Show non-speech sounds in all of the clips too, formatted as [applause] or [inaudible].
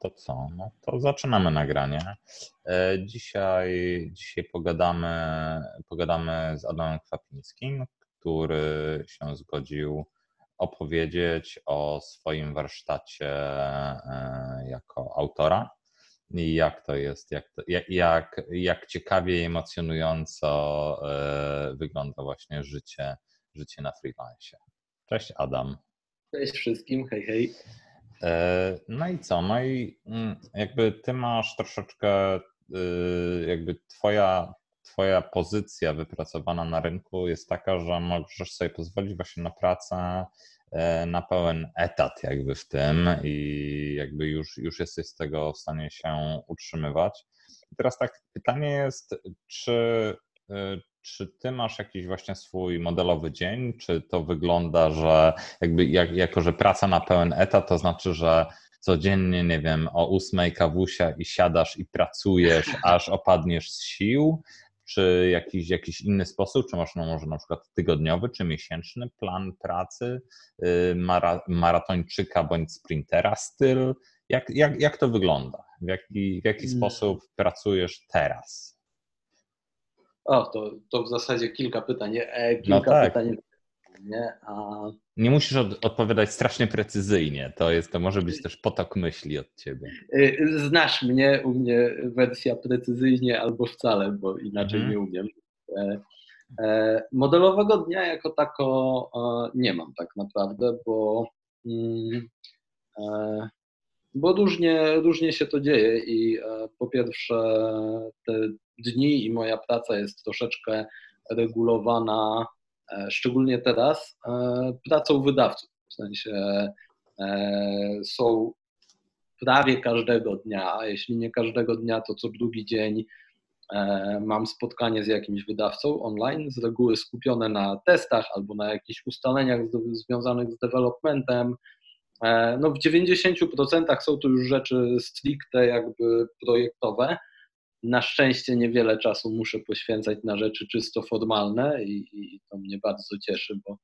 to co? No to zaczynamy nagranie. E, dzisiaj, dzisiaj pogadamy, pogadamy z Adamem Kwapińskim, który się zgodził opowiedzieć o swoim warsztacie e, jako autora i jak to jest, jak, to, jak, jak ciekawie i emocjonująco e, wygląda właśnie życie, życie na freelance. Cześć Adam. Cześć wszystkim, hej hej. E, no i co? No i mm, jakby ty masz troszeczkę, y, jakby twoja, twoja pozycja wypracowana na rynku jest taka, że możesz sobie pozwolić właśnie na pracę e, na pełen etat jakby w tym i jakby już, już jesteś z tego w stanie się utrzymywać. Teraz tak, pytanie jest, czy, y, czy ty masz jakiś właśnie swój modelowy dzień? Czy to wygląda, że jakby jak, jako, że praca na pełen etat, to znaczy, że codziennie, nie wiem, o ósmej kawusia i siadasz i pracujesz, [laughs] aż opadniesz z sił? Czy jakiś, jakiś inny sposób, czy masz no może na przykład tygodniowy czy miesięczny plan pracy y, mara, maratończyka bądź sprintera styl? Jak, jak, jak to wygląda? W jaki, w jaki hmm. sposób pracujesz teraz? O, to, to w zasadzie kilka pytań. E, kilka no tak. pytań. Nie, A... nie musisz od, odpowiadać strasznie precyzyjnie. To, jest, to może być też potok myśli od ciebie. E, znasz mnie, u mnie wersja precyzyjnie albo wcale, bo inaczej mhm. nie umiem. E, e, modelowego dnia jako tako e, nie mam tak naprawdę, bo, mm, bo różnie, różnie się to dzieje i po pierwsze te dni i moja praca jest troszeczkę regulowana, e, szczególnie teraz, e, pracą wydawców. W sensie e, są prawie każdego dnia, a jeśli nie każdego dnia, to co drugi dzień mam spotkanie z jakimś wydawcą online, z reguły skupione na testach albo na jakichś ustaleniach związanych z developmentem. No w 90% są to już rzeczy stricte jakby projektowe, na szczęście niewiele czasu muszę poświęcać na rzeczy czysto formalne i, i to mnie bardzo cieszy, bo,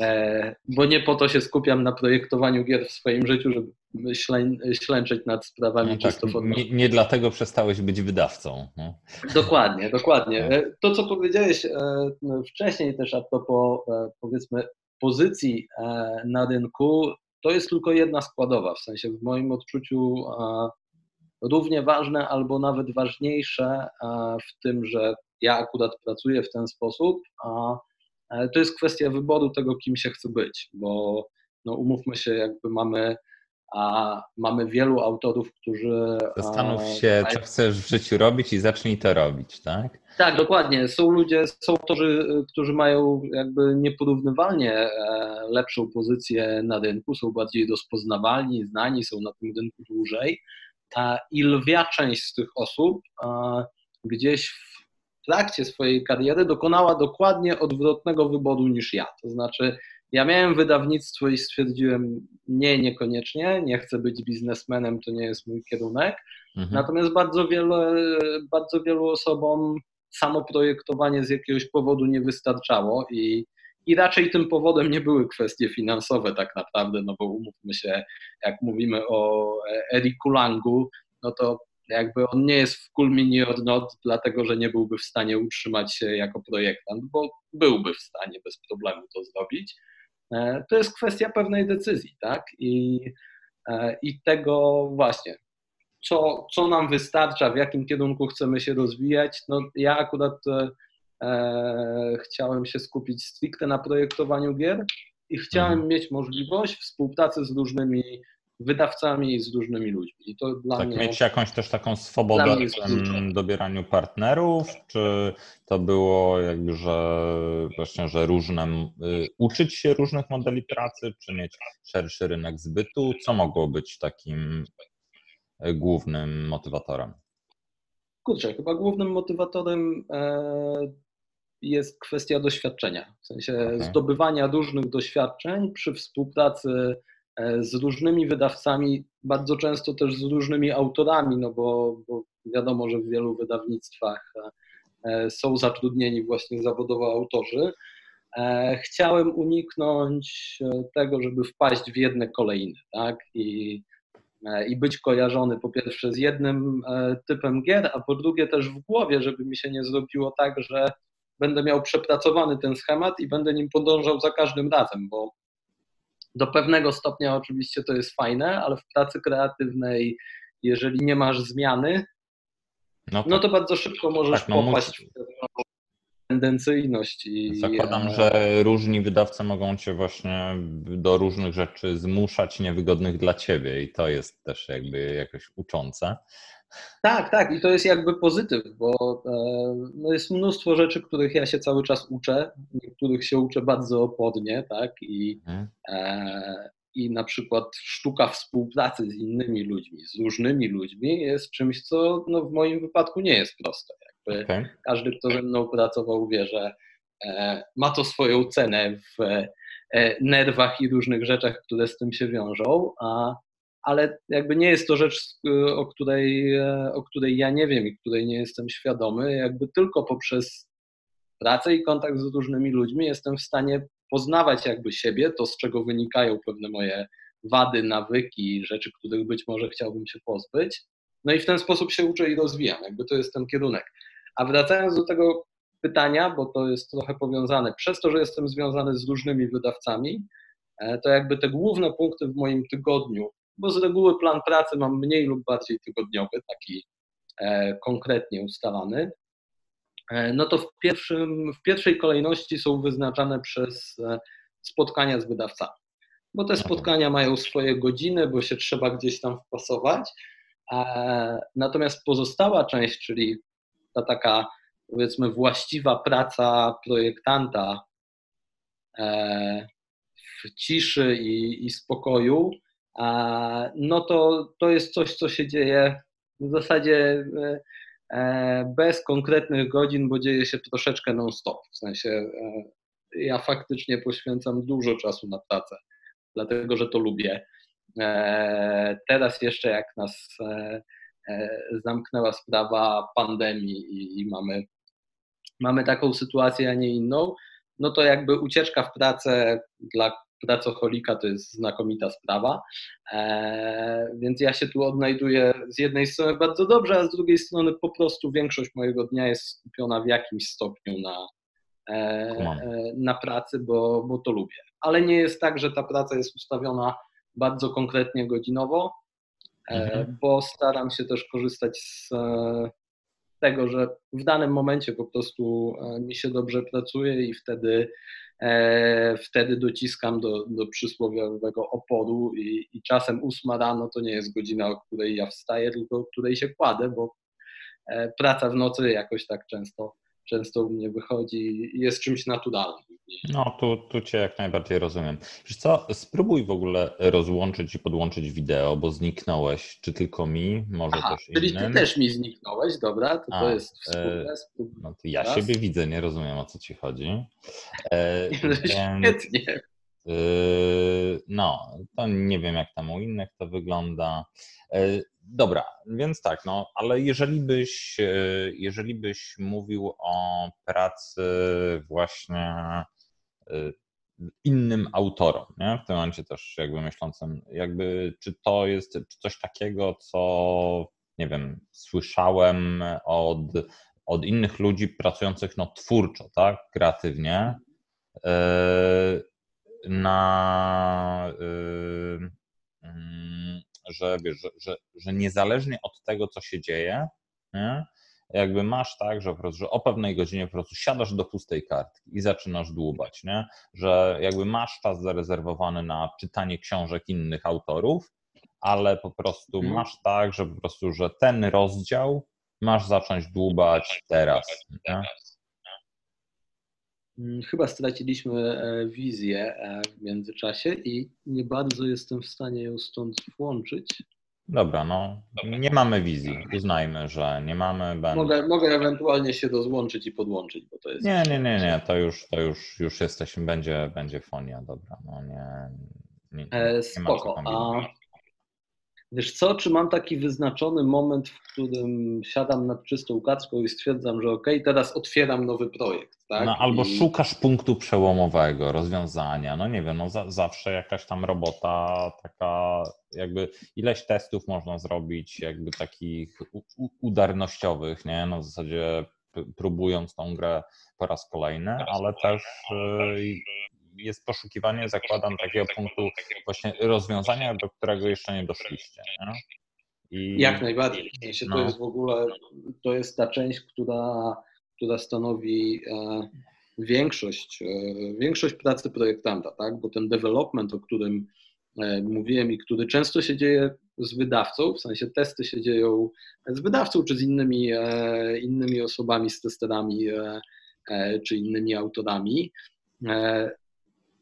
e, bo nie po to się skupiam na projektowaniu gier w swoim życiu, żeby ślę, ślęczeć nad sprawami no tak, czysto formalnymi. Nie, nie, dlatego przestałeś być wydawcą. No. Dokładnie, dokładnie. E, to, co powiedziałeś e, wcześniej też a propos e, powiedzmy pozycji na rynku, to jest tylko jedna składowa, w sensie w moim odczuciu równie ważne albo nawet ważniejsze w tym, że ja akurat pracuję w ten sposób, a to jest kwestia wyboru tego, kim się chce być, bo no umówmy się, jakby mamy, a mamy wielu autorów, którzy. Zastanów się, a, co chcesz w życiu robić i zacznij to robić, tak? Tak, dokładnie. Są ludzie, są autorzy, którzy mają jakby nieporównywalnie e, lepszą pozycję na rynku, są bardziej rozpoznawalni, znani, są na tym rynku dłużej i lwia część z tych osób gdzieś w trakcie swojej kariery dokonała dokładnie odwrotnego wyboru niż ja. To znaczy, ja miałem wydawnictwo i stwierdziłem, nie, niekoniecznie, nie chcę być biznesmenem, to nie jest mój kierunek. Mhm. Natomiast bardzo wiele, bardzo wielu osobom samo projektowanie z jakiegoś powodu nie wystarczało i i raczej tym powodem nie były kwestie finansowe tak naprawdę, no bo umówmy się, jak mówimy o Eriku Langu, no to jakby on nie jest w culmini or not, dlatego że nie byłby w stanie utrzymać się jako projektant, bo byłby w stanie bez problemu to zrobić. E, to jest kwestia pewnej decyzji, tak? I, e, i tego właśnie, co, co nam wystarcza, w jakim kierunku chcemy się rozwijać. No, ja akurat E, chciałem się skupić stricte na projektowaniu gier i chciałem mhm. mieć możliwość współpracy z różnymi wydawcami i z różnymi ludźmi. I to dla tak, mnie, mieć jakąś też taką swobodę w dobieraniu partnerów, czy to było jakby, że właśnie, że różne, y, uczyć się różnych modeli pracy, czy mieć szerszy rynek zbytu? Co mogło być takim y, głównym motywatorem? Kurczę, chyba głównym motywatorem e, jest kwestia doświadczenia, w sensie okay. zdobywania różnych doświadczeń przy współpracy e, z różnymi wydawcami, bardzo często też z różnymi autorami, no bo, bo wiadomo, że w wielu wydawnictwach e, są zatrudnieni właśnie zawodowo autorzy. E, chciałem uniknąć tego, żeby wpaść w jedne kolejne, tak? I i być kojarzony po pierwsze z jednym typem gier, a po drugie też w głowie, żeby mi się nie zrobiło tak, że będę miał przepracowany ten schemat i będę nim podążał za każdym razem, bo do pewnego stopnia oczywiście to jest fajne, ale w pracy kreatywnej, jeżeli nie masz zmiany, no, no to bardzo szybko możesz tak, no, popaść w pewną tendencyjność. I, Zakładam, że różni wydawcy mogą cię właśnie do różnych rzeczy zmuszać niewygodnych dla ciebie i to jest też jakby jakoś uczące. Tak, tak, i to jest jakby pozytyw, bo e, no jest mnóstwo rzeczy, których ja się cały czas uczę, niektórych się uczę bardzo opodnie, tak, i, mhm. e, i na przykład sztuka współpracy z innymi ludźmi, z różnymi ludźmi jest czymś, co no, w moim wypadku nie jest proste. Jakby okay. Każdy, kto ze mną pracował, wie, że e, ma to swoją cenę w e, nerwach i różnych rzeczach, które z tym się wiążą, a ale jakby nie jest to rzecz, o której, e, o której ja nie wiem i której nie jestem świadomy. Jakby tylko poprzez pracę i kontakt z różnymi ludźmi jestem w stanie poznawać jakby siebie, to z czego wynikają pewne moje wady, nawyki, rzeczy, których być może chciałbym się pozbyć. No i w ten sposób się uczę i rozwijam, jakby to jest ten kierunek. A wracając do tego pytania, bo to jest trochę powiązane, przez to, że jestem związany z różnymi wydawcami, e, to jakby te główne punkty w moim tygodniu bo z reguły plan pracy mam mniej lub bardziej tygodniowy, taki e, konkretnie ustalany, e, no to w, pierwszym, w pierwszej kolejności są wyznaczane przez e, spotkania z wydawcami. Bo te spotkania mają swoje godziny, bo się trzeba gdzieś tam wpasować. Natomiast pozostała część, czyli ta taka powiedzmy właściwa praca projektanta w ciszy i, i spokoju, no to, to jest coś, co się dzieje w zasadzie e, e, bez konkretnych godzin, bo dzieje się troszeczkę non-stop. W sensie e, ja faktycznie poświęcam dużo czasu na pracę, dlatego że to lubię. Teraz jeszcze jak nas zamknęła sprawa pandemii i, i mamy, mamy taką sytuację, a nie inną, no to jakby ucieczka w pracę dla pracocholika to jest znakomita sprawa. E, więc ja się tu odnajduję z jednej strony bardzo dobrze, a z drugiej strony po prostu większość mojego dnia jest skupiona w jakimś stopniu na, e, e, na pracy, bo, bo to lubię. Ale nie jest tak, że ta praca jest ustawiona bardzo konkretnie godzinowo, mhm. bo staram się też korzystać z tego, że w danym momencie po prostu mi się dobrze pracuje i wtedy E, wtedy dociskam do, do przysłowiowego oporu i, i czasem ósma rano to nie jest godzina, o której ja wstaję, tylko o której się kładę, bo e, praca w nocy jakoś tak często, często u mnie wychodzi i jest czymś naturalnym. No, tu, tu Cię jak najbardziej rozumiem. Wiesz co, spróbuj w ogóle rozłączyć i podłączyć wideo, bo zniknąłeś. Czy tylko mi, może Aha, też czyli innym? Czyli Ty też mi zniknąłeś, dobra, to, A, to jest wspólne. E, no to ja siebie widzę, nie rozumiem o co Ci chodzi. E, [laughs] Świetnie. E, no, to nie wiem jak tam u innych to wygląda. E, dobra, więc tak, no, ale jeżeli byś, e, jeżeli byś mówił o pracy właśnie innym autorom, nie? w tym momencie też jakby myślącym, jakby czy to jest czy coś takiego, co nie wiem, słyszałem od, od innych ludzi pracujących no, twórczo, tak, kreatywnie, e, na, e, mm, że, wiesz, że, że, że niezależnie od tego, co się dzieje, nie? jakby masz tak, że, po prostu, że o pewnej godzinie po prostu siadasz do pustej kartki i zaczynasz dłubać, nie? że jakby masz czas zarezerwowany na czytanie książek innych autorów, ale po prostu hmm. masz tak, że po prostu, że ten rozdział masz zacząć dłubać teraz. Nie? Mm, chyba straciliśmy e, wizję e, w międzyczasie i nie bardzo jestem w stanie ją stąd włączyć. Dobra, no nie mamy wizji. Uznajmy, że nie mamy. Będę... Mogę, mogę ewentualnie się rozłączyć i podłączyć, bo to jest. Nie, nie, nie, nie. To już, to już, już jesteśmy, będzie, będzie fonia, dobra. No nie. nie, nie e, Spoko. A, Wiesz co, czy mam taki wyznaczony moment, w którym siadam nad czystą kaczką i stwierdzam, że okej, okay, teraz otwieram nowy projekt, tak? No, albo I... szukasz punktu przełomowego, rozwiązania, no nie wiem, no za, zawsze jakaś tam robota taka, jakby ileś testów można zrobić, jakby takich udarnościowych, nie, no w zasadzie próbując tą grę po raz kolejny, ale też y, jest poszukiwanie, zakładam, takiego punktu właśnie rozwiązania, do którego jeszcze nie doszliście. Nie? I... Jak najbardziej. W sensie no. To jest w ogóle, to jest ta część, która, która stanowi e, większość, e, większość pracy projektanta, tak? bo ten development, o którym e, mówiłem i który często się dzieje z wydawcą, w sensie testy się dzieją z wydawcą czy z innymi, e, innymi osobami, z testerami e, e, czy innymi autorami,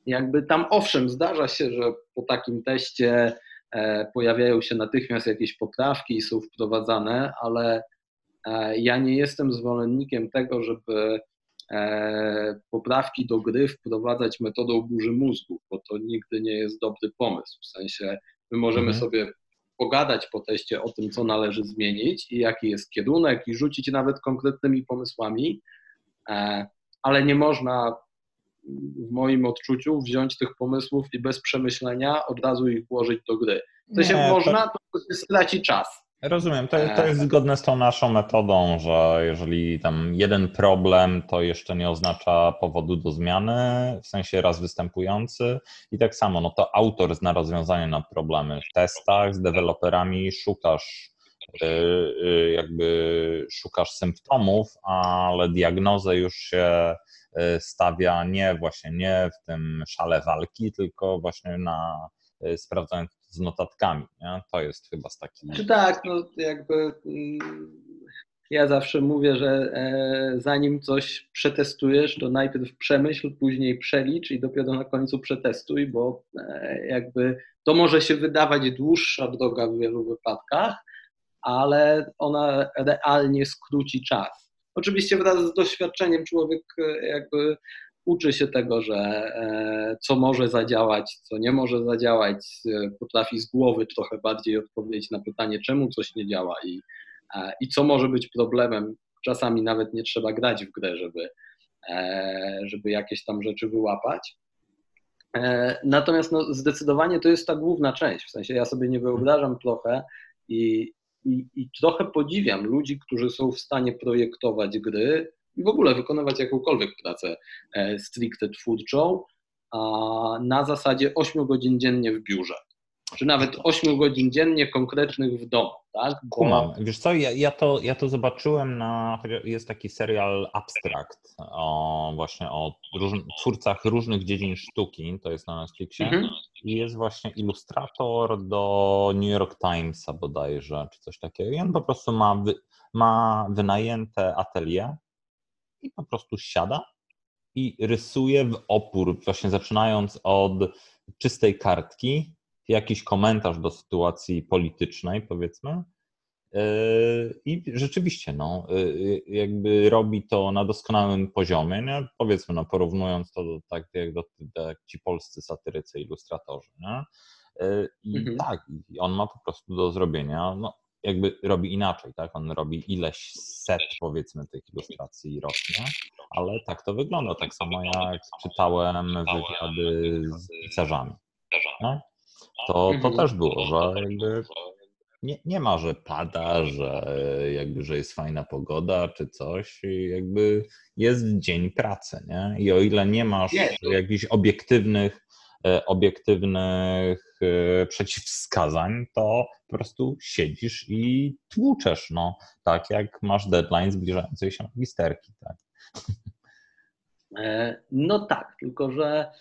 jakby tam owszem, zdarza się, że po takim teście e, pojawiają się natychmiast jakieś poprawki i są wprowadzane, ale e, ja nie jestem zwolennikiem tego, żeby e, poprawki do gry wprowadzać metodą burzy mózgu, bo to nigdy nie jest dobry pomysł. W sensie my możemy mhm. sobie pogadać po teście o tym, co należy zmienić i jaki jest kierunek, i rzucić nawet konkretnymi pomysłami, ale nie można w moim odczuciu wziąć tych pomysłów i bez przemyślenia od razu ich włożyć do gry. To się można, to się straci czas. Rozumiem, to, to jest zgodne z tą naszą metodą, że jeżeli tam jeden problem, to jeszcze nie oznacza powodu do zmiany, w sensie raz występujący. I tak samo, no to autor zna rozwiązanie na problemy. W testach z deweloperami szukasz y, y, jakby szukasz symptomów, ale diagnozę już się E, stawia nie właśnie nie w tym szale walki, tylko właśnie na e, sprawdzając z notatkami. Nie? To jest chyba z takim. Tak, no jakby mm, ja zawsze mówię, że e, zanim coś przetestujesz, to najpierw przemyśl, później przelicz i dopiero na końcu przetestuj, bo jakby to może się wydawać dłuższa droga w wielu wypadkach, ale ona realnie skróci czas. Oczywiście wraz z doświadczeniem człowiek e, jakby uczy się tego, że e, co może zadziałać, co nie może zadziałać, e, potrafi z głowy trochę bardziej odpowiedzieć na pytanie, czemu coś nie działa i, i co może być problemem. Czasami nawet nie trzeba grać w grę, żeby, żeby jakieś tam rzeczy wyłapać. Natomiast no, zdecydowanie to jest ta główna część. W sensie ja sobie nie wyobrażam trochę i, i, I trochę podziwiam ludzi, którzy są w stanie projektować gry i w ogóle wykonywać jakąkolwiek pracę e, stricte twórczą na zasadzie 8 godzin dziennie w biurze czy nawet 8 godzin dziennie konkretnych w domu, tak? Bo... Kumam. Wiesz co, ja, ja, to, ja to zobaczyłem na, jest taki serial Abstract, o, właśnie o twórcach różnych dziedzin sztuki, to jest na Netflixie mhm. i jest właśnie ilustrator do New York Timesa bodajże, czy coś takiego i on po prostu ma, wy, ma wynajęte atelier i po prostu siada i rysuje w opór, właśnie zaczynając od czystej kartki, jakiś komentarz do sytuacji politycznej, powiedzmy. Yy, I rzeczywiście, no, yy, jakby robi to na doskonałym poziomie, nie? powiedzmy, no, porównując to do, tak jak, do, jak ci polscy satyrycy, ilustratorzy. Nie? I mhm. tak, on ma po prostu do zrobienia, no, jakby robi inaczej, tak? On robi ileś set, powiedzmy, tych ilustracji rocznie, ale tak to wygląda. Tak samo jak czytałem wywiady z pisarzami. No? To, to mhm. też było, że jakby nie, nie ma, że pada, że jakby, że jest fajna pogoda czy coś, jakby jest dzień pracy, nie? I o ile nie masz jakichś obiektywnych, e, obiektywnych e, przeciwwskazań, to po prostu siedzisz i tłuczesz, no, tak jak masz deadline zbliżającej się magisterki, tak? E, no tak, tylko że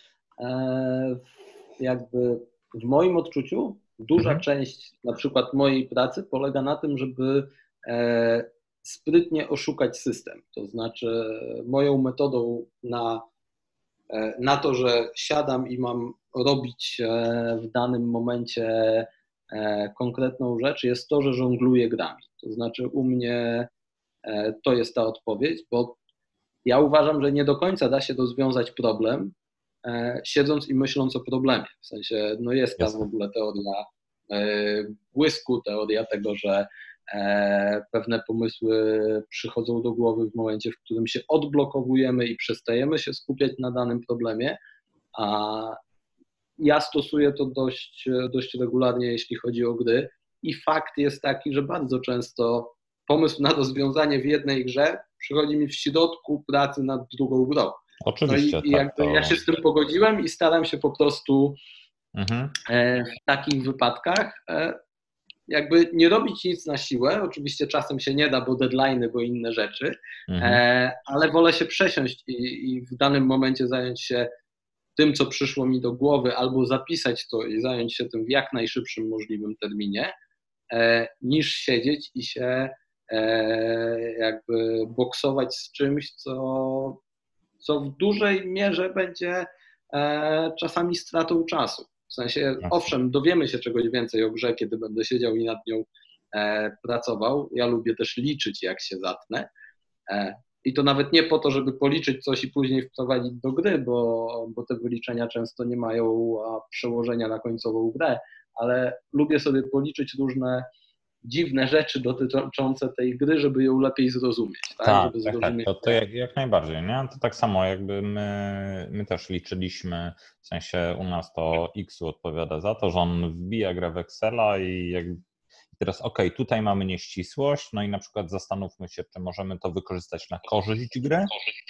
jakby w moim odczuciu duża mhm. część na przykład mojej pracy polega na tym, żeby e, sprytnie oszukać system. To znaczy moją metodą na, e, na to, że siadam i mam robić e, w danym momencie konkretną rzecz, jest to, że żongluję grami. To znaczy u mnie to jest ta odpowiedź, bo ja uważam, że nie do końca da się rozwiązać problem, E, siedząc i myśląc o problemie. W sensie, no jest tam w ogóle teoria błysku, teoria tego, że pewne pomysły przychodzą do głowy w momencie, w którym się odblokowujemy i przestajemy się skupiać na danym problemie, a ja stosuję to dość, dość regularnie, jeśli chodzi o gry. I fakt jest taki, że bardzo często pomysł na rozwiązanie w jednej grze przychodzi mi w środku pracy nad drugą grą. Oczywiście. No i, tak, to... Ja się z tym pogodziłem i staram się po prostu mhm. E, w takich wypadkach e, jakby nie robić nic na siłę. Oczywiście czasem się nie da, bo deadlines, bo inne rzeczy, mhm. E, ale wolę się przesiąść i, i w danym momencie zająć się tym, co przyszło mi do głowy, albo zapisać to i zająć się tym w jak najszybszym możliwym terminie, niż siedzieć i się jakby boksować z czymś, co co w dużej mierze będzie e, czasami stratą czasu. W sensie, tak. owszem, dowiemy się czegoś więcej o grze, kiedy będę siedział i nad nią e, pracował. Ja lubię też liczyć, jak się zatnę. E, I to nawet nie po to, żeby policzyć coś i później wprowadzić do gry, bo, bo te wyliczenia często nie mają przełożenia na końcową grę, ale lubię sobie policzyć różne dziwne rzeczy dotyczące tej gry, żeby ją lepiej zrozumieć. Tak, tak, żeby tak, zrozumieć tak. To, to jak, jak, najbardziej. Nie? To tak samo jakby my, my też liczyliśmy, w sensie u nas to X odpowiada za to, że on wbija grę w Excela i jakby teraz ok, tutaj mamy nieścisłość, no i na przykład zastanówmy się, czy możemy to wykorzystać na korzyść gry,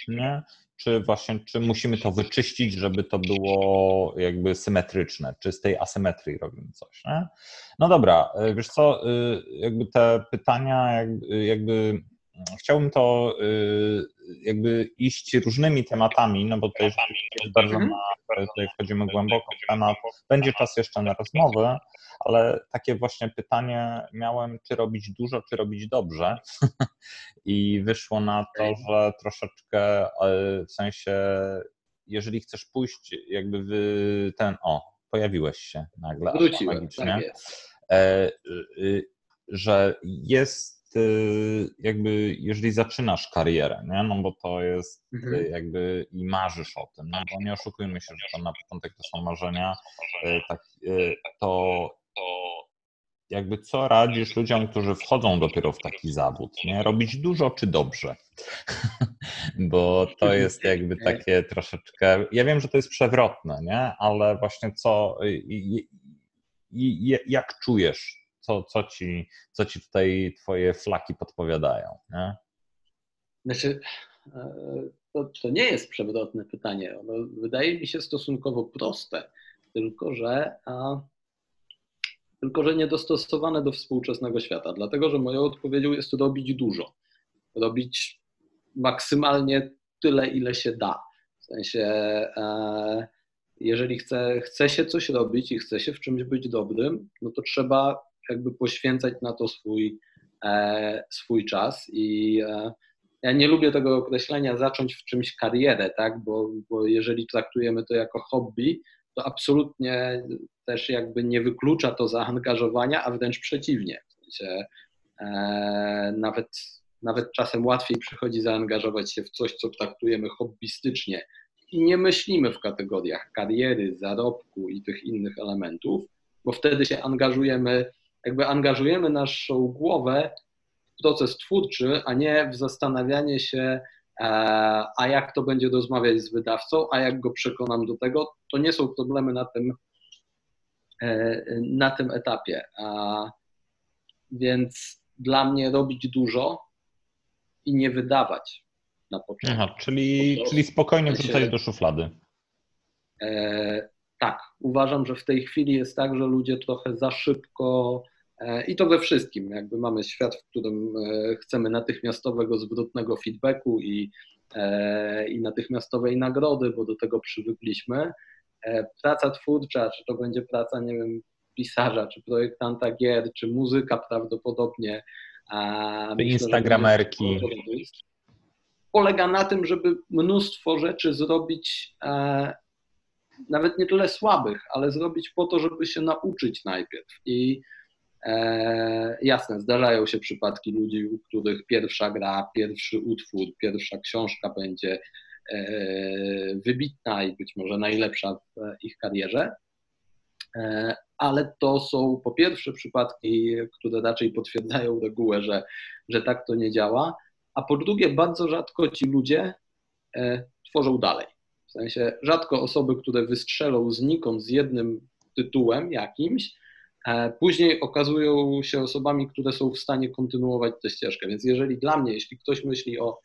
nie? Czy właśnie, czy musimy to wyczyścić, żeby to było jakby symetryczne, czy z tej asymetrii robimy coś, nie? No dobra, e, wiesz co, e, jakby te pytania, jakby chciałbym to y, jakby iść różnymi tematami, no bo to jest bardzo na, tutaj wchodzimy głęboko w temat. Będzie czas jeszcze na rozmowę, ale takie właśnie pytanie miałem, czy robić dużo, czy robić dobrze. [laughs] I wyszło na to, że troszeczkę w sensie, jeżeli chcesz pójść jakby w ten, o, pojawiłeś się nagle. Wróciłem, magicznie, tak e, y, że jest Y, jakby, jeżeli zaczynasz karierę, nie? no bo to jest mhm. Y, jakby i marzysz o tym, no bo nie oszukujmy się, że to na początek to są marzenia, y, tak, to jakby co radzisz ludziom, którzy wchodzą dopiero w taki zawód, nie? Robić dużo czy dobrze? [laughs] Bo to jest jakby takie troszeczkę, ja wiem, że to jest przewrotne, nie? Ale właśnie co, jak czujesz co, co, ci, co ci tutaj twoje flaki podpowiadają? Nie? Znaczy, e, to, to nie jest przewrotne pytanie. Ono wydaje mi się stosunkowo proste, tylko że, a, tylko że niedostosowane do współczesnego świata. Dlatego, że moją odpowiedzią jest robić dużo. Robić maksymalnie tyle, ile się da. W sensie, e, jeżeli chce, chce się coś robić i chce się w czymś być dobrym, no to trzeba jakby poświęcać na to swój, e, swój czas i e, ja nie lubię tego określenia zacząć w czymś karierę, tak, bo, bo jeżeli traktujemy to jako hobby, to absolutnie też jakby nie wyklucza to zaangażowania, a wręcz przeciwnie. W sensie, e, nawet, nawet czasem łatwiej przychodzi zaangażować się w coś, co traktujemy hobbystycznie i nie myślimy w kategoriach kariery, zarobku i tych innych elementów, bo wtedy się angażujemy jakby angażujemy naszą głowę w proces twórczy, a nie w zastanawianie się, e, a jak to będzie rozmawiać z wydawcą, a jak go przekonam do tego, to nie są problemy na tym, e, na tym etapie. Więc dla mnie robić dużo i nie wydawać na początku. Aha, czyli, czyli spokojnie wrzucać do szuflady. E, tak, uważam, że w tej chwili jest tak, że ludzie trochę za szybko I to we wszystkim. Jakby mamy świat, w którym e, chcemy natychmiastowego, zwrotnego feedbacku i, e, i natychmiastowej nagrody, bo do tego przywykliśmy. Praca twórcza, czy to będzie praca, nie wiem, pisarza, czy projektanta gier, czy muzyka prawdopodobnie. Myślę, Instagramerki. Polega na tym, żeby mnóstwo rzeczy zrobić, nawet nie tyle słabych, ale zrobić po to, żeby się nauczyć najpierw. I E, jasne, zdarzają się przypadki ludzi, u których pierwsza gra, pierwszy utwór, pierwsza książka będzie e, wybitna i być może najlepsza w ich karierze, ale to są po pierwsze przypadki, które raczej potwierdzają regułę, że, że tak to nie działa, a po drugie bardzo rzadko ci ludzie tworzą dalej. W sensie rzadko osoby, które wystrzelą znikąd z jednym tytułem jakimś, e, później okazują się osobami, które są w stanie kontynuować tę ścieżkę. Więc jeżeli dla mnie, jeśli ktoś myśli o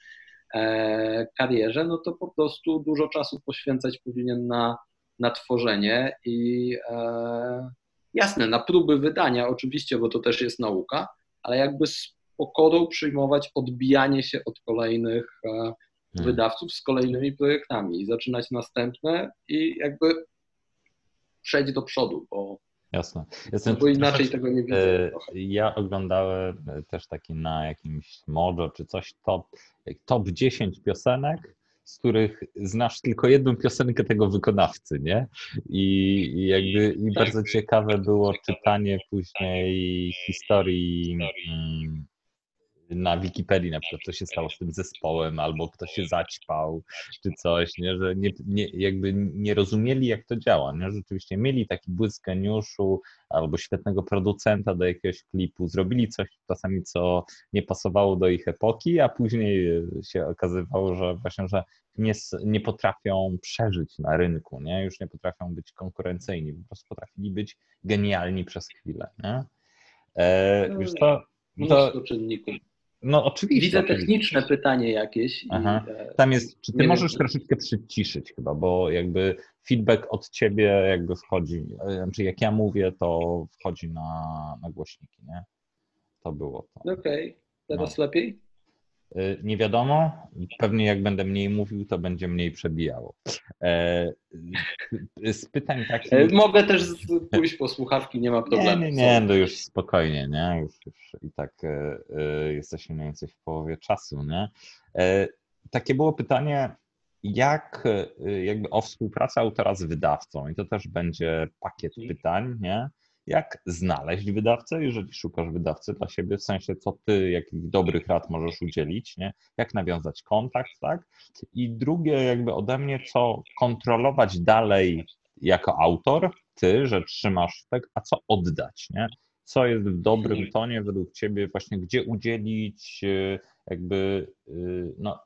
e, karierze, no to po prostu dużo czasu poświęcać powinien na, na tworzenie i e, jasne, na próby wydania oczywiście, bo to też jest nauka, ale jakby z pokorą przyjmować odbijanie się od kolejnych Hmm. wydawców z kolejnymi projektami i zaczynać następne i jakby przejść do przodu, bo, Jasne. Jestem bo inaczej tego nie widzę. E, ja oglądałem też taki na jakimś Mojo czy coś top, top 10 piosenek, z których znasz tylko jedną piosenkę tego wykonawcy, nie? I, jakby i tak. bardzo ciekawe było czytanie później historii mm, na Wikipedii na przykład, co się stało z tym zespołem, albo kto się zaćpał, czy coś, nie? że nie, nie, jakby nie rozumieli, jak to działa. Nie? Rzeczywiście mieli taki błysk geniuszu albo świetnego producenta do jakiegoś klipu, zrobili coś czasami, co nie pasowało do ich epoki, a później się okazywało, że właśnie, że nie, nie potrafią przeżyć na rynku, nie? już nie potrafią być konkurencyjni, po prostu potrafili być genialni przez chwilę. Nie? E, wiesz to, to, czynników. No oczywiście. Widzę techniczne pytanie jakieś. Aha. E, Tam jest, czy ty możesz wiem. troszeczkę przyciszyć chyba, bo jakby feedback od ciebie jakby wchodzi, e, znaczy jak ja mówię, to wchodzi na, na głośniki, nie? To było to. Okej, okay. teraz no. lepiej? Y, nie wiadomo. Pewnie jak będę mniej mówił, to będzie mniej przebijało. E, y, z pytań takich. E, mogę też pójść po słuchawki, nie ma problemu. Nie, nie, nie, no już spokojnie, nie? Już, już i tak e, jesteśmy mniej więcej w połowie czasu, nie? Takie było pytanie, jak jakby o współpracę autora z wydawcą, i to też będzie pakiet mhm. pytań, nie? Jak znaleźć wydawcę, jeżeli szukasz wydawcy dla siebie, w sensie co ty, jakich dobrych rad możesz udzielić, nie? jak nawiązać kontakt, tak? I drugie jakby ode mnie, co kontrolować dalej jako autor, ty, że trzymasz tak, a co oddać, nie? Co jest w dobrym tonie według ciebie, właśnie gdzie udzielić y, jakby y, no,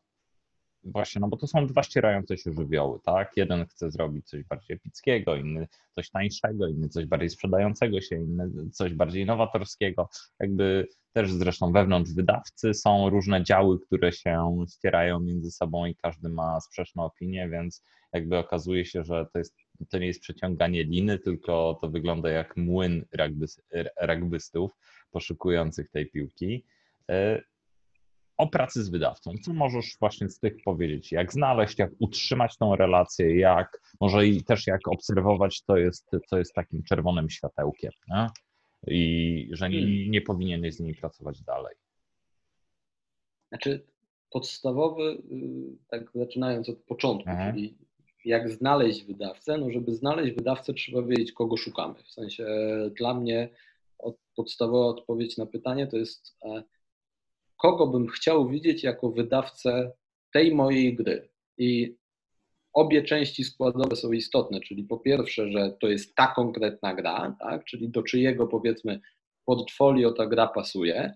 Właśnie, no bo to są dwa ścierające się żywioły, tak? Jeden chce zrobić coś bardziej epickiego, inny coś tańszego, inny coś bardziej sprzedającego się, inny coś bardziej nowatorskiego. Jakby też zresztą wewnątrz wydawcy są różne działy, które się ścierają między sobą i każdy ma sprzeczne opinie, więc jakby okazuje się, że to, jest, to nie jest przeciąganie liny, tylko to wygląda jak młyn rugbystów poszukujących tej piłki. O pracy z wydawcą. Co możesz właśnie z tych powiedzieć? Jak znaleźć, jak utrzymać tą relację, jak może i też jak obserwować, to jest, co jest takim czerwonym światełkiem nie? i że nie, hmm. nie powinieneś z nimi pracować dalej. Znaczy podstawowy, y, tak zaczynając od początku, mhm. czyli jak znaleźć wydawcę, no żeby znaleźć wydawcę trzeba wiedzieć, kogo szukamy. W sensie dla mnie podstawowa odpowiedź na pytanie to jest e, kogo bym chciał widzieć jako wydawcę tej mojej gry. I obie części składowe są istotne, czyli po pierwsze, że to jest ta konkretna gra, tak? czyli do czyjego powiedzmy portfolio ta gra pasuje.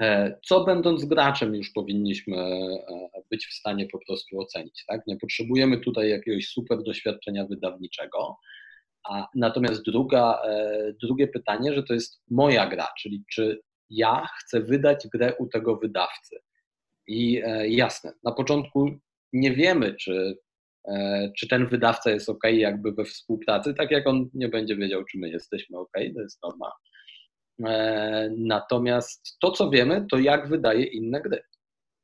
E, co będąc graczem już powinniśmy e, być w stanie po prostu ocenić. Tak? Nie potrzebujemy tutaj jakiegoś super doświadczenia wydawniczego. A natomiast druga, e, drugie pytanie, że to jest moja gra, czyli czy ja chcę wydać grę u tego wydawcy. I e, jasne, na początku nie wiemy, czy, e, czy ten wydawca jest ok, jakby we współpracy, tak jak on nie będzie wiedział, czy my jesteśmy ok, to jest norma. E, natomiast to, co wiemy, to jak wydaje inne gry.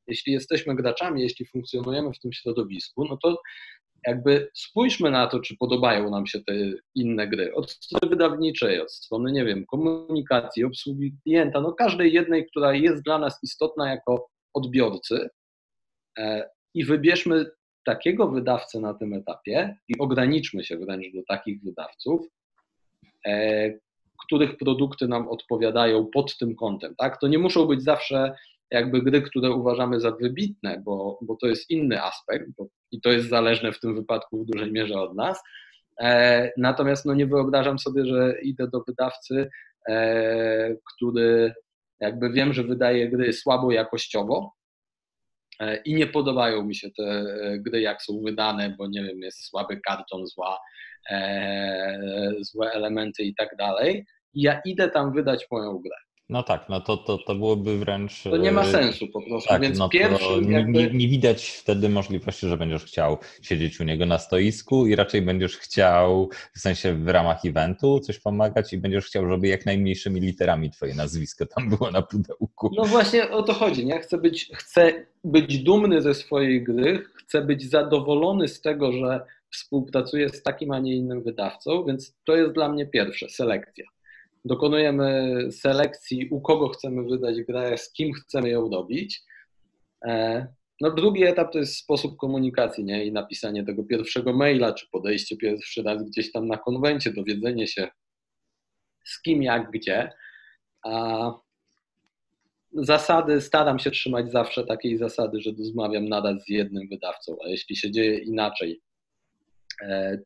Jeśli jesteśmy graczami, jeśli funkcjonujemy w tym środowisku, no to jakby spójrzmy na to, czy podobają nam się te inne gry. Od strony wydawniczej, od strony, nie wiem, komunikacji, obsługi klienta, no każdej jednej, która jest dla nas istotna jako odbiorcy e, i wybierzmy takiego wydawcę na tym etapie i ograniczmy się wręcz do takich wydawców, e, których produkty nam odpowiadają pod tym kątem. Tak? To nie muszą być zawsze jakby gry, które uważamy za wybitne, bo, bo to jest inny aspekt bo, i to jest zależne w tym wypadku w dużej mierze od nas, Natomiast no, nie wyobrażam sobie, że idę do wydawcy, który jakby wiem, że wydaje gry słabo jakościowo, i nie podobają mi się te gry, jak są wydane, bo nie wiem, jest słaby karton, zła, e, złe elementy i tak dalej. Ja idę tam wydać moją grę. No tak, no to, to, to byłoby wręcz. To nie ma e, sensu po prostu. Tak, Więc no pierwszy. Nie, jakby... nie, nie, widać wtedy możliwości, że będziesz chciał siedzieć u niego na stoisku i raczej będziesz chciał, w sensie w ramach eventu, coś pomagać i będziesz chciał, żeby jak najmniejszymi literami twoje nazwisko tam było na pudełku. No właśnie o to chodzi. Nie? Chcę, być, chcę być dumny ze swojej gry, chcę być zadowolony z tego, że współpracuję z takim, a nie innym wydawcą, więc to jest dla mnie pierwsze selekcja dokonujemy selekcji, u kogo chcemy wydać grę, z kim chcemy ją robić. E, no, drugi etap to jest sposób komunikacji nie? i napisanie tego pierwszego maila, czy podejście pierwszy raz gdzieś tam na konwencie, dowiedzenie się z kim, jak, gdzie. A zasady, staram się trzymać zawsze takiej zasady, że rozmawiam nadal z jednym wydawcą, a jeśli się dzieje inaczej,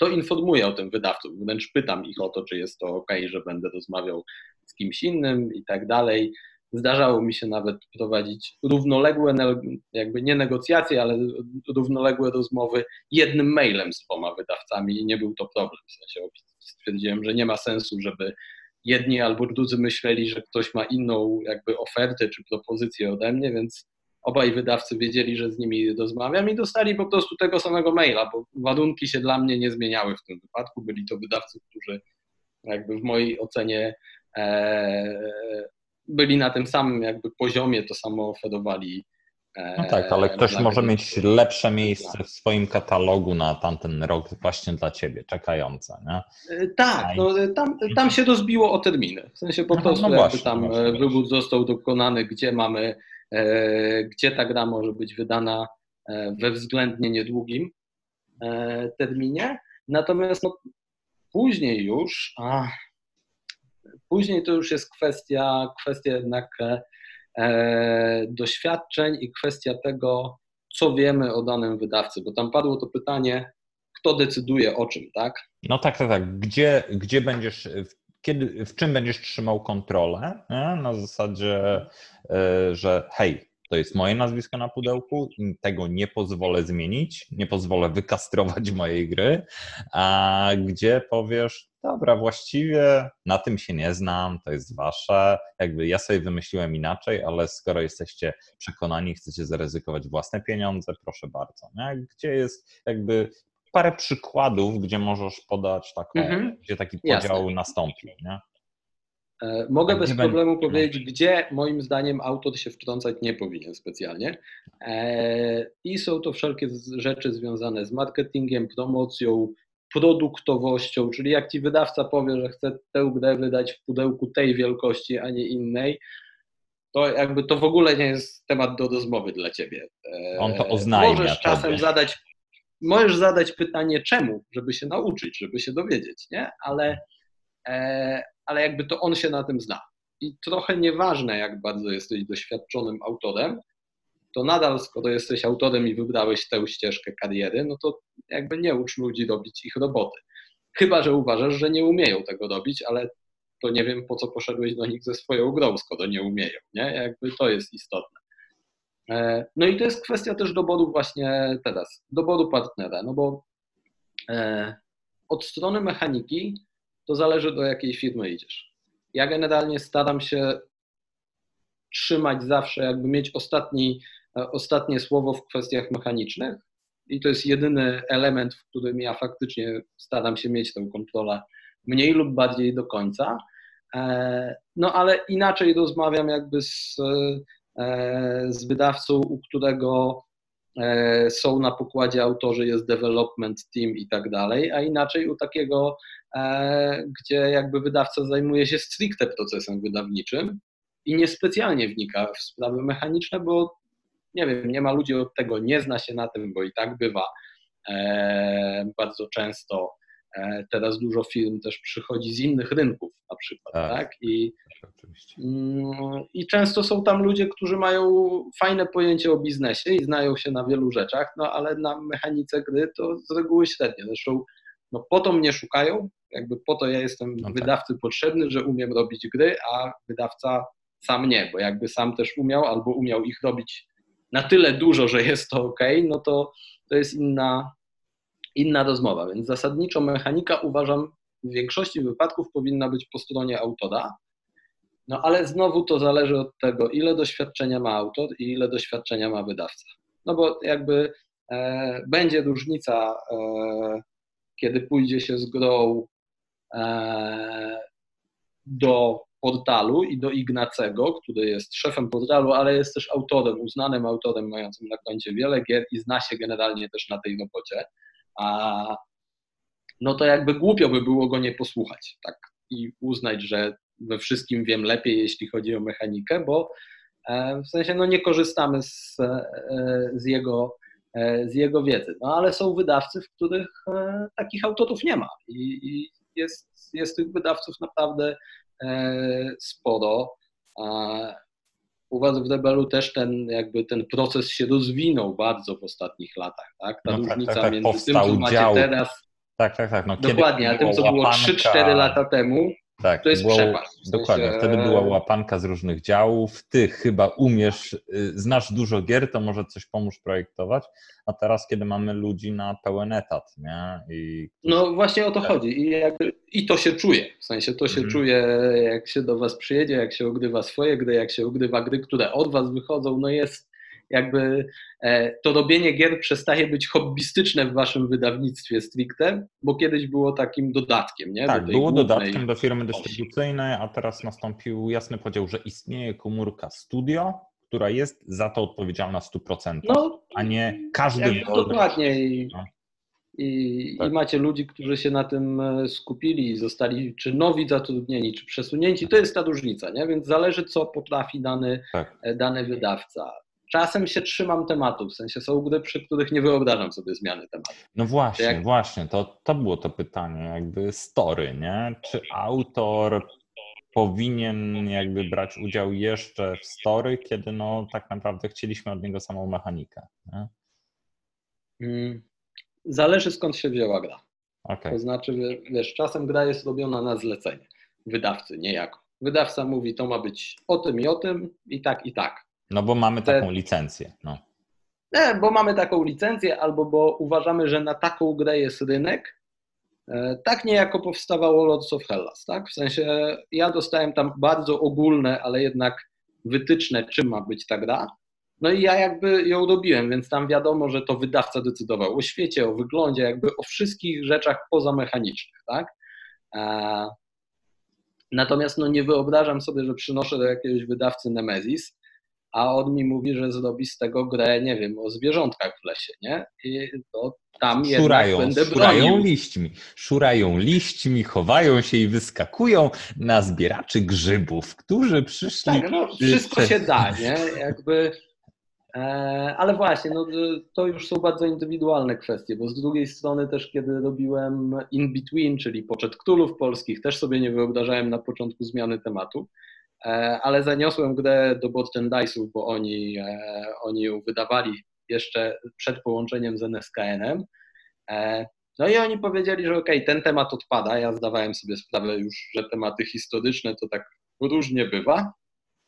to informuję o tym wydawców, wręcz pytam ich o to, czy jest to ok, że będę rozmawiał z kimś innym i tak dalej. Zdarzało mi się nawet prowadzić równoległe, jakby nie negocjacje, ale równoległe rozmowy jednym mailem z dwoma wydawcami i nie był to problem. W sensie stwierdziłem, że nie ma sensu, żeby jedni albo drudzy myśleli, że ktoś ma inną jakby ofertę czy propozycję ode mnie, więc obaj wydawcy wiedzieli, że z nimi rozmawiam i dostali po prostu tego samego maila, bo warunki się dla mnie nie zmieniały w tym wypadku. Byli to wydawcy, którzy jakby w mojej ocenie e, byli na tym samym jakby poziomie, to samo oferowali. E, no tak, ale ktoś może mieć lepsze miejsce w swoim katalogu na tamten rok właśnie dla ciebie, czekające, nie? E, tak, no, tam, tam się rozbiło o terminy. W sensie po no, prostu no właśnie, tam wybór został dokonany, gdzie mamy gdzie ta gra może być wydana e, we względnie niedługim e, terminie. Natomiast no, później już, a, później to już jest kwestia, kwestia jednak e, doświadczeń i kwestia tego, co wiemy o danym wydawcy, bo tam padło to pytanie, kto decyduje o czym, tak? No tak, tak, tak. Gdzie, gdzie będziesz, kiedy, w czym będziesz trzymał kontrolę, nie? na zasadzie, e, że hej, to jest moje nazwisko na pudełku tego nie pozwolę zmienić, nie pozwolę wykastrować [laughs] mojej gry, a gdzie powiesz, dobra, właściwie na tym się nie znam, to jest wasze, jakby ja sobie wymyśliłem inaczej, ale skoro jesteście przekonani, chcecie zaryzykować własne pieniądze, proszę bardzo. Nie? Gdzie jest jakby parę przykładów, gdzie możesz podać taką, mhm. gdzie taki podział Jasne. nastąpił. Nie? E, mogę bez problemu powiedzieć, gdzie moim zdaniem autor się wtrącać nie powinien specjalnie. E, I są to wszelkie rzeczy związane z marketingiem, promocją, produktowością, czyli jak ci wydawca powie, że chce tę grę wydać w pudełku tej wielkości, a nie innej, to jakby to w ogóle nie jest temat do rozmowy dla ciebie. E, On to oznajmia. Możesz czasem zadać możesz zadać pytanie czemu, żeby się nauczyć, żeby się dowiedzieć, nie? Ale, e, ale jakby to on się na tym zna. I trochę nieważne, jak bardzo jesteś doświadczonym autorem, to nadal, skoro jesteś autorem i wybrałeś tę ścieżkę kariery, no to jakby nie ucz ludzi robić ich roboty. Chyba, że uważasz, że nie umieją tego robić, ale to nie wiem, po co poszedłeś do nich ze swoją grą, skoro nie umieją, nie? Jakby to jest istotne. E, no i to jest kwestia też doboru właśnie teraz, doboru partnera, no bo e, od strony mechaniki to zależy do jakiej firmy idziesz. Ja generalnie staram się trzymać zawsze, jakby mieć ostatni, e, ostatnie słowo w kwestiach mechanicznych i to jest jedyny element, w którym ja faktycznie staram się mieć tę kontrolę mniej lub bardziej do końca. No ale inaczej rozmawiam jakby z z wydawcą, u którego e, są na pokładzie autorzy, jest development team i tak dalej, a inaczej u takiego, e, gdzie jakby wydawca zajmuje się stricte procesem wydawniczym i niespecjalnie wnika w sprawy mechaniczne, bo nie wiem, nie ma ludzi od tego, nie zna się na tym, bo i tak bywa bardzo często E, teraz dużo firm też przychodzi z innych rynków na przykład, tak? tak? I, mm, I często są tam ludzie, którzy mają fajne pojęcie o biznesie i znają się na wielu rzeczach, no ale na mechanice gry to z reguły średnio. Zresztą no po to mnie szukają, jakby po to ja jestem no tak. wydawcy potrzebny, że umiem robić gry, a wydawca sam nie, bo jakby sam też umiał albo umiał ich robić na tyle dużo, że jest to ok, no to to jest inna, inna rozmowa. Więc zasadniczo mechanika uważam w większości wypadków powinna być po stronie autora, no ale znowu to zależy od tego, ile doświadczenia ma autor i ile doświadczenia ma wydawca. No bo jakby e, będzie różnica, e, kiedy pójdzie się z grą e, do portalu i do Ignacego, który jest szefem portalu, ale jest też autorem, uznanym autorem, mającym na koncie wiele gier i zna się generalnie też na tej robocie. A no to jakby głupio by było go nie posłuchać, tak, i uznać, że we wszystkim wiem lepiej, jeśli chodzi o mechanikę, bo e, w sensie no nie korzystamy z, e, z, jego, e, z jego wiedzy. No ale są wydawcy, w których takich autorów nie ma i, i jest, jest tych wydawców naprawdę sporo. U Was w Rebelu też ten, jakby ten proces się rozwinął bardzo w ostatnich latach. Tak? Ta no różnica tak, tak, tak. między tym, co macie dział. teraz. Tak, tak, tak. No, Dokładnie, a tym, co było 3-4 lata temu, tak, to jest było, przepaść. W dokładnie, wtedy była łapanka z różnych działów. Ty chyba umiesz, y, znasz dużo gier, to może coś pomóż projektować, a teraz, kiedy mamy ludzi na pełen etat, nie? I... No właśnie o to chodzi I, jakby, i to się czuje, w sensie to się mm. czuje, jak się do was przyjedzie, jak się ogrywa swoje gry, jak się ogrywa gry, które od was wychodzą, no jest jakby e, to robienie gier przestaje być hobbystyczne w waszym wydawnictwie stricte, bo kiedyś było takim dodatkiem, nie? Tak, do było głównej... dodatkiem do firmy dystrybucyjnej, a teraz nastąpił jasny podział, że istnieje komórka studio, która jest za to odpowiedzialna w 100%, no, a nie każdy... Dokładnie. I, no. i, tak. i, macie ludzi, którzy się na tym e, skupili i zostali czy nowi zatrudnieni, czy przesunięci. To jest ta różnica, nie? więc zależy, co potrafi dany, tak. E, dany wydawca czasem się trzymam tematu, w sensie są gry, przy których nie wyobrażam sobie zmiany tematu. No właśnie, jak... właśnie, to, to było to pytanie, jakby story, nie? Czy autor powinien jakby brać udział jeszcze w story, kiedy no tak naprawdę chcieliśmy od niego samą mechanikę, nie? Mm, zależy skąd się wzięła gra. Okay. To znaczy, wiesz, czasem gra jest robiona na zlecenie wydawcy, niejako. Wydawca mówi, to ma być o tym i o tym, i tak, i tak. No bo mamy taką Te... licencję. No. Nie, bo mamy taką licencję, albo bo uważamy, że na taką grę jest rynek. E, tak niejako powstawało Lords of Hellas, tak? W sensie ja dostałem tam bardzo ogólne, ale jednak wytyczne, czym ma być ta gra. No i ja jakby ją robiłem, więc tam wiadomo, że to wydawca decydował o świecie, o wyglądzie, jakby o wszystkich rzeczach pozamechanicznych, tak? E, natomiast no nie wyobrażam sobie, że przynoszę do jakiegoś wydawcy Nemesis a on mi mówi, że zrobi z tego grę, nie wiem, o zwierzątkach w lesie, nie? I to tam szurają, jednak będę szurają bronił. liśćmi, szurają liśćmi, chowają się i wyskakują na zbieraczy grzybów, którzy przyszli... Tak, no, wszystko się da, nie? Jakby... E, ale właśnie, no, to już są bardzo indywidualne kwestie, bo z drugiej strony też kiedy robiłem In Between, czyli Poczet Królów Polskich, też sobie nie wyobrażałem na początku zmiany tematu, ale zaniosłem grę do Merchandise'ów, bo oni, e, oni ją wydawali jeszcze przed połączeniem z NSKN-em. E, no i oni powiedzieli, że okej, okay, ten temat odpada. Ja zdawałem sobie sprawę już, że tematy historyczne to tak różnie bywa.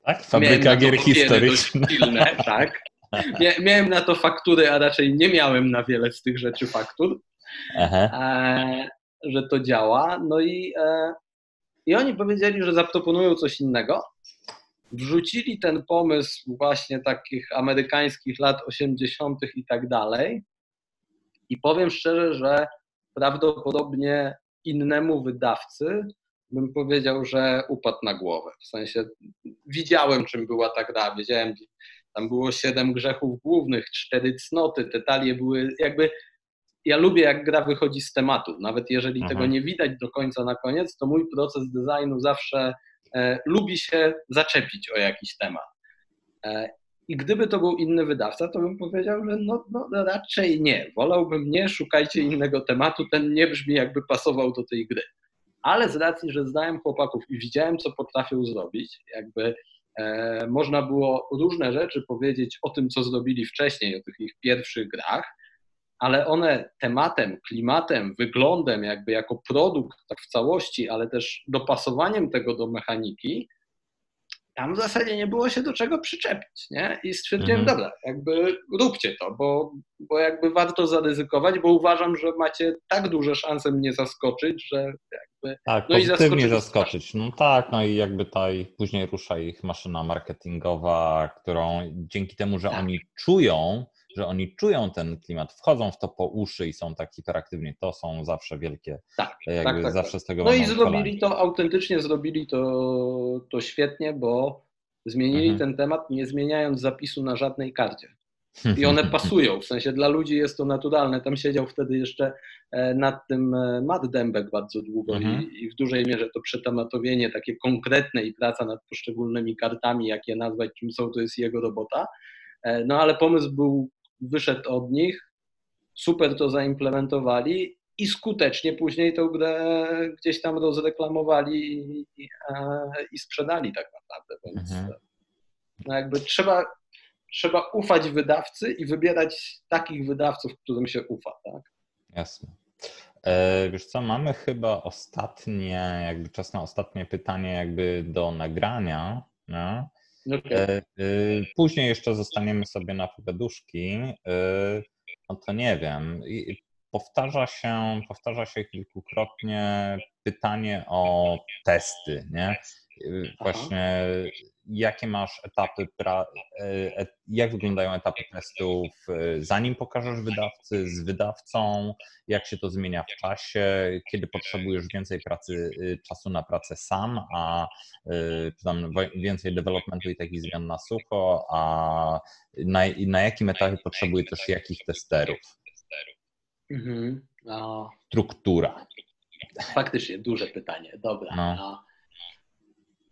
Tak, fabryka gier historycznych. [laughs] tak. Miałem na to faktury, a raczej nie miałem na wiele z tych rzeczy faktur, Aha. że to działa. No i i oni powiedzieli, że zaproponują coś innego. Wrzucili ten pomysł właśnie takich amerykańskich lat 80. i tak dalej. I powiem szczerze, że prawdopodobnie innemu wydawcy bym powiedział, że upadł na głowę. W sensie widziałem, czym była ta gra, wiedziałem, tam było siedem grzechów głównych, cztery cnoty, te talie były jakby ja lubię, jak gra wychodzi z tematu. Nawet jeżeli Aha. tego nie widać do końca na koniec, to mój proces designu zawsze e, lubi się zaczepić o jakiś temat. E, I gdyby to był inny wydawca, to bym powiedział, że no, no, raczej nie. Wolałbym nie, szukajcie innego tematu, ten nie brzmi jakby pasował do tej gry. Ale z racji, że znałem chłopaków i widziałem, co potrafią zrobić, jakby e, można było różne rzeczy powiedzieć o tym, co zrobili wcześniej, o tych ich pierwszych grach, ale one tematem, klimatem, wyglądem, jakby jako produkt tak w całości, ale też dopasowaniem tego do mechaniki, tam w zasadzie nie było się do czego przyczepić, nie? I stwierdziłem, mhm. dobra, jakby róbcie to, bo, bo jakby warto zaryzykować, bo uważam, że macie tak duże szanse mnie zaskoczyć, że jakby... Tak, no pozytywnie i zaskoczyć. No tak, no i jakby tutaj później rusza ich maszyna marketingowa, którą dzięki temu, że tak. oni czują, że oni czują ten klimat, wchodzą w to po uszy i są tak hiperaktywni, to są zawsze wielkie, tak, jakby tak, tak, zawsze tak. z tego No i zrobili to, autentycznie zrobili to, to świetnie, bo zmienili mhm. ten temat, nie zmieniając zapisu na żadnej karcie. I [laughs] one pasują, w sensie dla ludzi jest to naturalne. Tam siedział wtedy jeszcze e, nad tym e, Matt Dębek bardzo długo mhm. i, i, w dużej mierze to przetematowienie takie konkretne i praca nad poszczególnymi kartami, jak je nazwać, czym są, to jest jego robota. E, no ale pomysł był wyszedł od nich, super to zaimplementowali i skutecznie później tę grę gdzieś tam rozreklamowali i, i, i sprzedali tak naprawdę. Więc mhm. no jakby trzeba, trzeba ufać wydawcy i wybierać takich wydawców, którym się ufa. Tak? Jasne. E, wiesz co, mamy chyba ostatnie, jakby czas na ostatnie pytanie jakby do nagrania. No? Okay. E, później jeszcze zostaniemy sobie na pogaduszki. Y, no to nie wiem. Powtarza się, powtarza się kilkukrotnie pytanie o testy, nie? Y, właśnie jakie masz etapy, pra, e, jak wyglądają etapy testów, e, zanim pokażesz wydawcy, z wydawcą, jak się to zmienia w czasie, kiedy potrzebujesz więcej pracy, czasu na pracę sam, a tam więcej developmentu i takich zmian na sucho, a na, na jakim etapie potrzebuje też jakich testerów? Mhm. Struktura. Faktycznie duże pytanie. Dobra. No.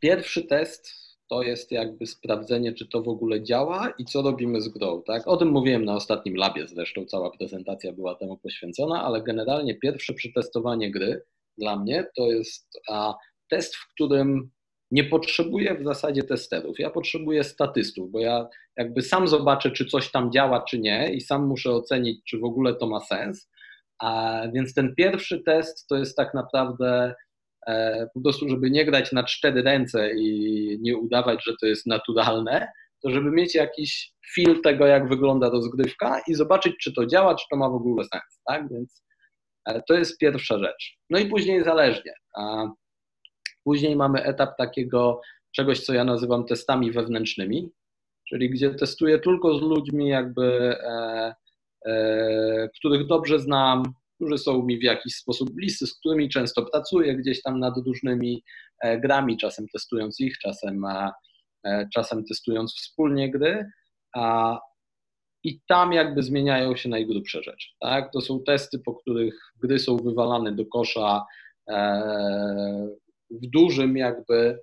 Pierwszy test to jest jakby sprawdzenie, czy to w ogóle działa i co robimy z grą. Tak? O tym mówiłem na ostatnim labie, zresztą cała prezentacja była temu poświęcona, ale generalnie pierwsze przetestowanie gry dla mnie to jest a, test, w którym nie potrzebuję w zasadzie testerów. Ja potrzebuję statystów, bo ja jakby sam zobaczę, czy coś tam działa, czy nie, i sam muszę ocenić, czy w ogóle to ma sens. A, więc ten pierwszy test to jest tak naprawdę po prostu, żeby nie grać na cztery ręce i nie udawać, że to jest naturalne, to żeby mieć jakiś feel tego, jak wygląda rozgrywka i zobaczyć, czy to działa, czy to ma w ogóle sens, tak? Więc e, to jest pierwsza rzecz. No i później zależnie. Później mamy etap takiego czegoś, co ja nazywam testami wewnętrznymi, czyli gdzie testuję tylko z ludźmi, jakby, e, e, których dobrze znam, którzy są mi w jakiś sposób bliscy, z którymi często pracuję gdzieś tam nad różnymi e, grami, czasem testując ich, czasem, e, czasem testując wspólnie gry. I tam jakby zmieniają się najgrubsze rzeczy. Tak? To są testy, po których gry są wywalane do kosza e, w dużym jakby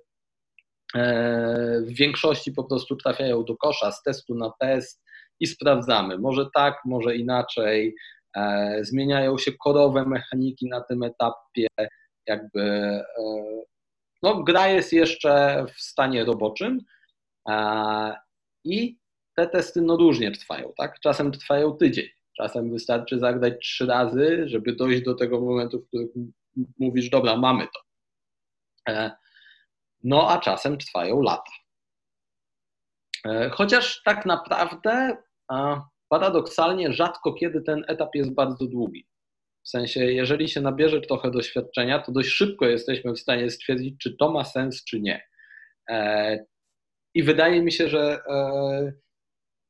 w większości po prostu trafiają do kosza z testu na test i sprawdzamy. Może tak, może inaczej, zmieniają się korowe mechaniki na tym etapie, jakby e, no, gra jest jeszcze w stanie roboczym e, i te testy no różnie trwają, tak? Czasem trwają tydzień, czasem wystarczy zagrać trzy razy, żeby dojść do tego momentu, w którym mówisz, dobra, mamy to. No a czasem trwają lata. Chociaż tak naprawdę paradoksalnie rzadko kiedy ten etap jest bardzo długi. W sensie, jeżeli się nabierze trochę doświadczenia, to dość szybko jesteśmy w stanie stwierdzić, czy to ma sens, czy nie. E, I wydaje mi się, że e,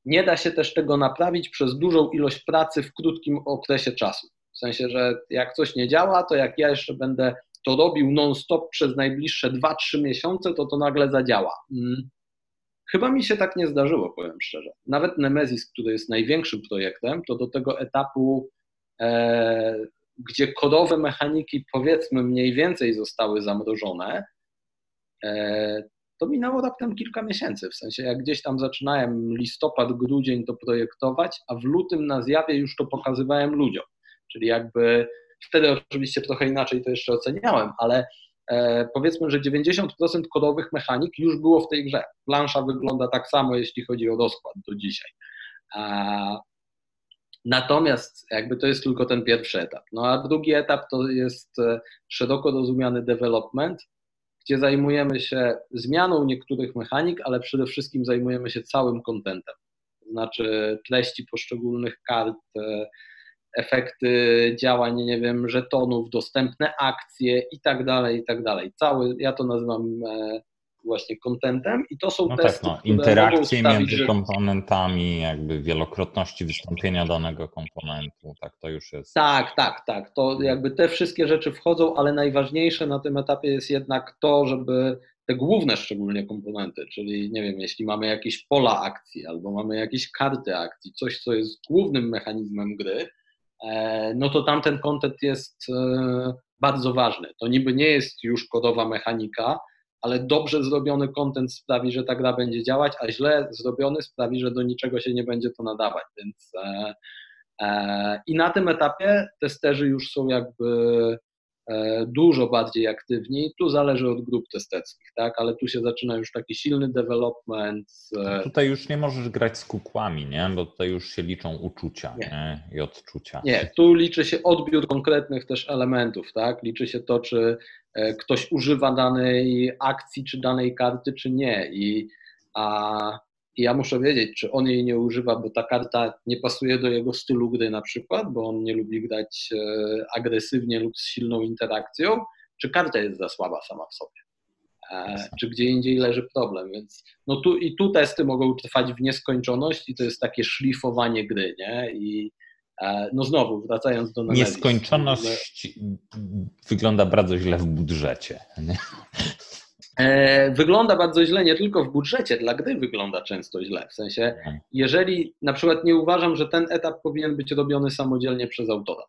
nie da się też tego naprawić przez dużą ilość pracy w krótkim okresie czasu. W sensie, że jak coś nie działa, to jak ja jeszcze będę to robił non-stop przez najbliższe 2-3 miesiące, to to nagle zadziała. Chyba mi się tak nie zdarzyło, powiem szczerze. Nawet Nemesis, który jest największym projektem, to do tego etapu, e, gdzie kodowe mechaniki powiedzmy mniej więcej zostały zamrożone, e, to minęło raptem kilka miesięcy. W sensie, jak gdzieś tam zaczynałem listopad, grudzień to projektować, a w lutym na zjawie już to pokazywałem ludziom. Czyli jakby wtedy oczywiście trochę inaczej to jeszcze oceniałem, ale powiedzmy, że 90% kodowych mechanik już było w tej grze. Plansza wygląda tak samo, jeśli chodzi o rozkład do dzisiaj. E, Natomiast jakby to jest tylko ten pierwszy etap. No a drugi etap to jest e, szeroko rozumiany development, gdzie zajmujemy się zmianą niektórych mechanik, ale przede wszystkim zajmujemy się całym kontentem. To znaczy treści poszczególnych kart, e, efekty działań, nie wiem, żetonów, dostępne akcje i tak dalej, i tak dalej. Cały, ja to nazywam e, właśnie contentem i to są no testy, tak, no, interakcje między że... komponentami, jakby wielokrotności wystąpienia danego komponentu, tak to już jest. Tak, tak, tak, to jakby te wszystkie rzeczy wchodzą, ale najważniejsze na tym etapie jest jednak to, żeby te główne szczególnie komponenty, czyli nie wiem, jeśli mamy jakieś pola akcji albo mamy jakieś karty akcji, coś co jest głównym mechanizmem gry, no to tamten content jest e, bardzo ważny. To niby nie jest już kodowa mechanika, ale dobrze zrobiony content sprawi, że ta gra będzie działać, a źle zrobiony sprawi, że do niczego się nie będzie to nadawać. Więc e, e, i na tym etapie testerzy już są jakby e, dużo bardziej aktywni. Tu zależy od grup testerskich, tak? ale tu się zaczyna już taki silny development. E, tutaj już nie możesz grać z kukłami, nie? bo tutaj już się liczą uczucia nie. Nie? i odczucia. Nie, tu liczy się odbiór konkretnych też elementów. Tak? Liczy się to, czy E, ktoś używa danej akcji czy danej karty, czy nie. I, a, I ja muszę wiedzieć, czy on jej nie używa, bo ta karta nie pasuje do jego stylu gry na przykład, bo on nie lubi grać e, agresywnie lub z silną interakcją, czy karta jest za słaba sama w sobie. E, czy gdzie indziej leży problem. Więc no tu i tu testy mogą trwać w nieskończoność i to jest takie szlifowanie gry, nie? I, E, no znowu, wracając do Nemezis. Nieskończoność wygląda bardzo źle w budżecie. Nie? E, wygląda bardzo źle nie tylko w budżecie, dla gry wygląda często źle. W sensie, mhm. jeżeli na przykład nie uważam, że ten etap powinien być robiony samodzielnie przez autora.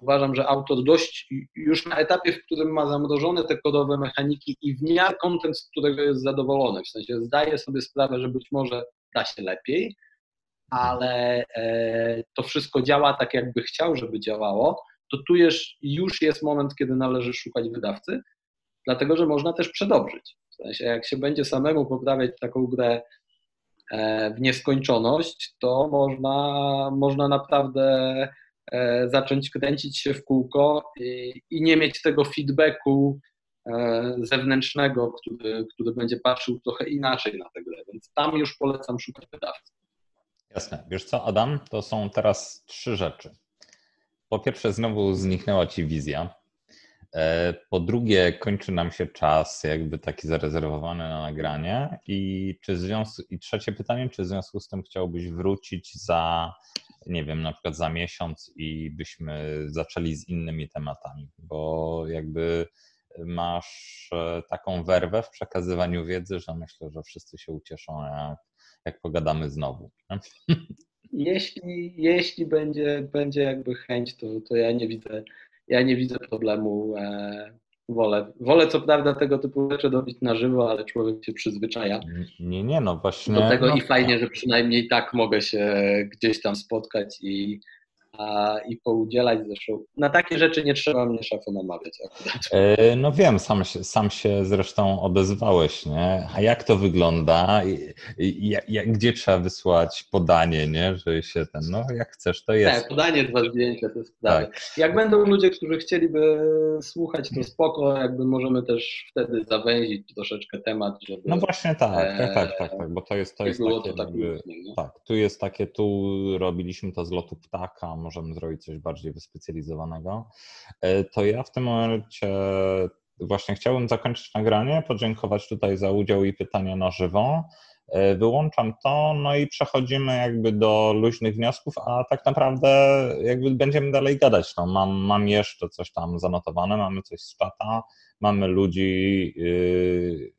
Uważam, że autor dość już na etapie, w którym ma zamrożone te kodowe mechaniki i w miarę kontent, z którego jest zadowolony, w sensie zdaje sobie sprawę, że być może da się lepiej, ale e, to wszystko działa tak, jakby chciał, żeby działało, to tu już, już jest moment, kiedy należy szukać wydawcy, dlatego że można też przedobrzyć. W sensie, jak się będzie samemu poprawiać taką grę e, w nieskończoność, to można, można naprawdę e, zacząć kręcić się w kółko i, i nie mieć tego feedbacku zewnętrznego, który, który będzie patrzył trochę inaczej na tę grę. Więc tam już polecam szukać wydawcy. Jasne. Wiesz co, Adam? To są teraz trzy rzeczy. Po pierwsze, znowu zniknęła ci wizja. E, po drugie, kończy nam się czas, jakby taki zarezerwowany na nagranie. I, czy związku, I trzecie pytanie, czy w związku z tym chciałbyś wrócić za, nie wiem, na przykład za miesiąc i byśmy zaczęli z innymi tematami? Bo jakby masz e, taką werwę w przekazywaniu wiedzy, że myślę, że wszyscy się ucieszą, jak jak pogadamy znowu. [laughs] Jeśli, jeśli będzie, będzie jakby chęć, to, to ja nie widzę, ja nie widzę problemu. E, wolę, wolę co prawda tego typu rzeczy robić na żywo, ale człowiek się przyzwyczaja. Nie, nie, no właśnie. Do tego no, i fajnie, że przynajmniej tak mogę się gdzieś tam spotkać i, i poudzielać. Zresztą na takie rzeczy nie trzeba mnie szafo namawiać. E, no wiem, sam się, sam się zresztą odezwałeś, nie? A jak to wygląda? Gdzie trzeba wysłać podanie, nie? Że się ten, no jak chcesz, to jest. Tak, podanie, dwa zdjęcia, to jest tak. Jak będą ludzie, którzy chcieliby słuchać, to spoko, jakby możemy też wtedy zawęzić troszeczkę temat, żeby... No właśnie tak, tak, tak, tak, tak bo to jest, to jest takie, to tak, jakby, tak, tu jest takie, tu robiliśmy to z lotu ptaka, możemy zrobić coś bardziej wyspecjalizowanego. E, to ja w tym momencie właśnie chciałbym zakończyć nagranie, podziękować tutaj za udział i pytania na żywo. E, wyłączam to, no i przechodzimy jakby do luźnych wniosków, a tak naprawdę jakby będziemy dalej gadać. No, mam, mam jeszcze coś tam zanotowane, mamy coś z czata, mamy ludzi yy,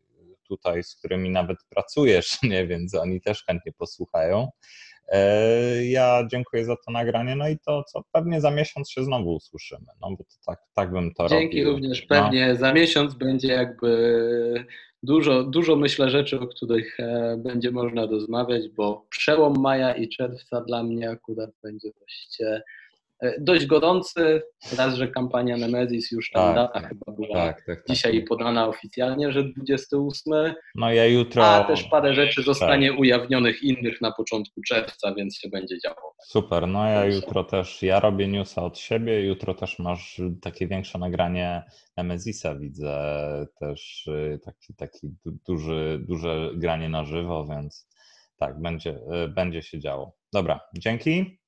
tutaj, z którymi nawet pracujesz, [laughs] nie, więc oni też chętnie posłuchają. E, ja dziękuję za to nagranie, no i to, co pewnie za miesiąc się znowu usłyszymy, no bo to tak, tak bym to Dzięki robił. również, pewnie no. za miesiąc będzie jakby dużo, dużo myślę rzeczy, o których e, będzie można rozmawiać, bo przełom maja i czerwca dla mnie akurat będzie dość dość gorący, raz, że kampania Nemesis już tam Tak, data chyba była Tak, tak, tak. dzisiaj podana oficjalnie, że 28, No ja jutro. a też parę rzeczy zostanie ujawnionych innych na początku czerwca, więc się będzie działo. Super, no ja Proszę. jutro też, ja robię newsa od siebie, jutro też masz takie większe nagranie Nemezisa, widzę też y, taki, taki du- duży, duże granie na żywo, więc tak, będzie, y, będzie się działo. Dobra, dzięki.